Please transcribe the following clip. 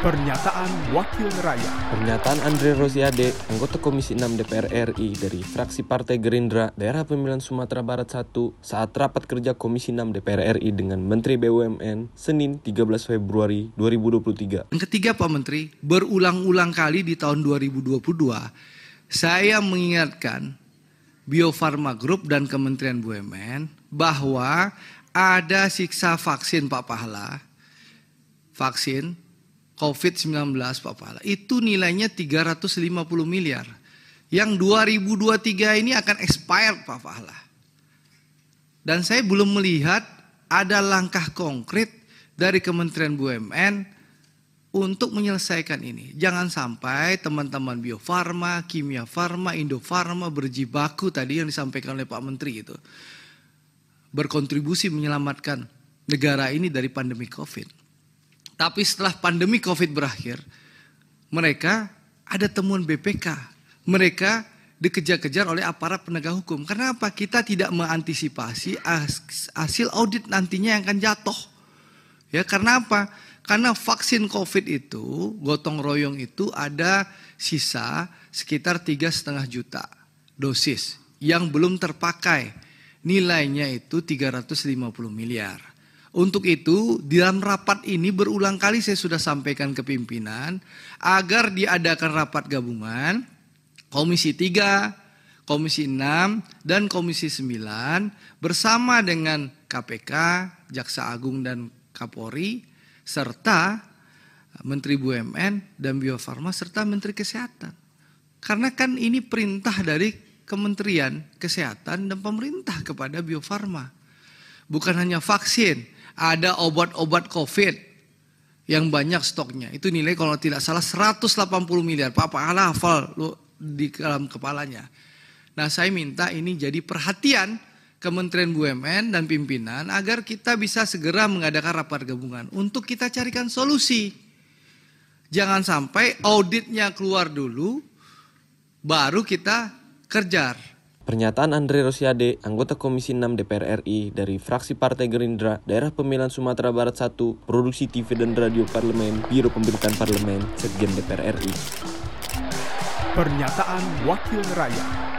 Pernyataan Wakil Rakyat Pernyataan Andre Rosiade, anggota Komisi 6 DPR RI dari fraksi Partai Gerindra Daerah Pemilihan Sumatera Barat 1 saat rapat kerja Komisi 6 DPR RI dengan Menteri BUMN Senin 13 Februari 2023. Yang ketiga Pak Menteri, berulang-ulang kali di tahun 2022 saya mengingatkan Bio Farma Group dan Kementerian BUMN bahwa ada siksa vaksin Pak Pahala. Vaksin COVID-19 Pak Pahala. Itu nilainya 350 miliar. Yang 2023 ini akan expired Pak Pahala. Dan saya belum melihat ada langkah konkret dari Kementerian BUMN untuk menyelesaikan ini. Jangan sampai teman-teman Bio Farma, Kimia Farma, Indo Farma berjibaku tadi yang disampaikan oleh Pak Menteri itu. Berkontribusi menyelamatkan negara ini dari pandemi COVID. Tapi setelah pandemi COVID berakhir, mereka ada temuan BPK. Mereka dikejar-kejar oleh aparat penegak hukum. Karena apa? Kita tidak mengantisipasi hasil audit nantinya yang akan jatuh. Ya, karena apa? Karena vaksin COVID itu, gotong royong itu ada sisa sekitar tiga setengah juta dosis yang belum terpakai. Nilainya itu 350 miliar. Untuk itu, di dalam rapat ini berulang kali saya sudah sampaikan ke pimpinan agar diadakan rapat gabungan Komisi 3, Komisi 6, dan Komisi 9 bersama dengan KPK, Jaksa Agung dan Kapolri serta Menteri BUMN dan Bio Farma serta Menteri Kesehatan. Karena kan ini perintah dari Kementerian Kesehatan dan pemerintah kepada Bio Farma. Bukan hanya vaksin, ada obat-obat COVID yang banyak stoknya. Itu nilai kalau tidak salah 180 miliar. Pak Pak hafal lu di dalam kepalanya. Nah saya minta ini jadi perhatian Kementerian BUMN dan pimpinan agar kita bisa segera mengadakan rapat gabungan untuk kita carikan solusi. Jangan sampai auditnya keluar dulu, baru kita kerjar. Pernyataan Andre Rosiade, anggota Komisi 6 DPR RI dari fraksi Partai Gerindra, Daerah Pemilihan Sumatera Barat 1, Produksi TV dan Radio Parlemen, Biro Pemberitaan Parlemen, Sekjen DPR RI. Pernyataan Wakil Rakyat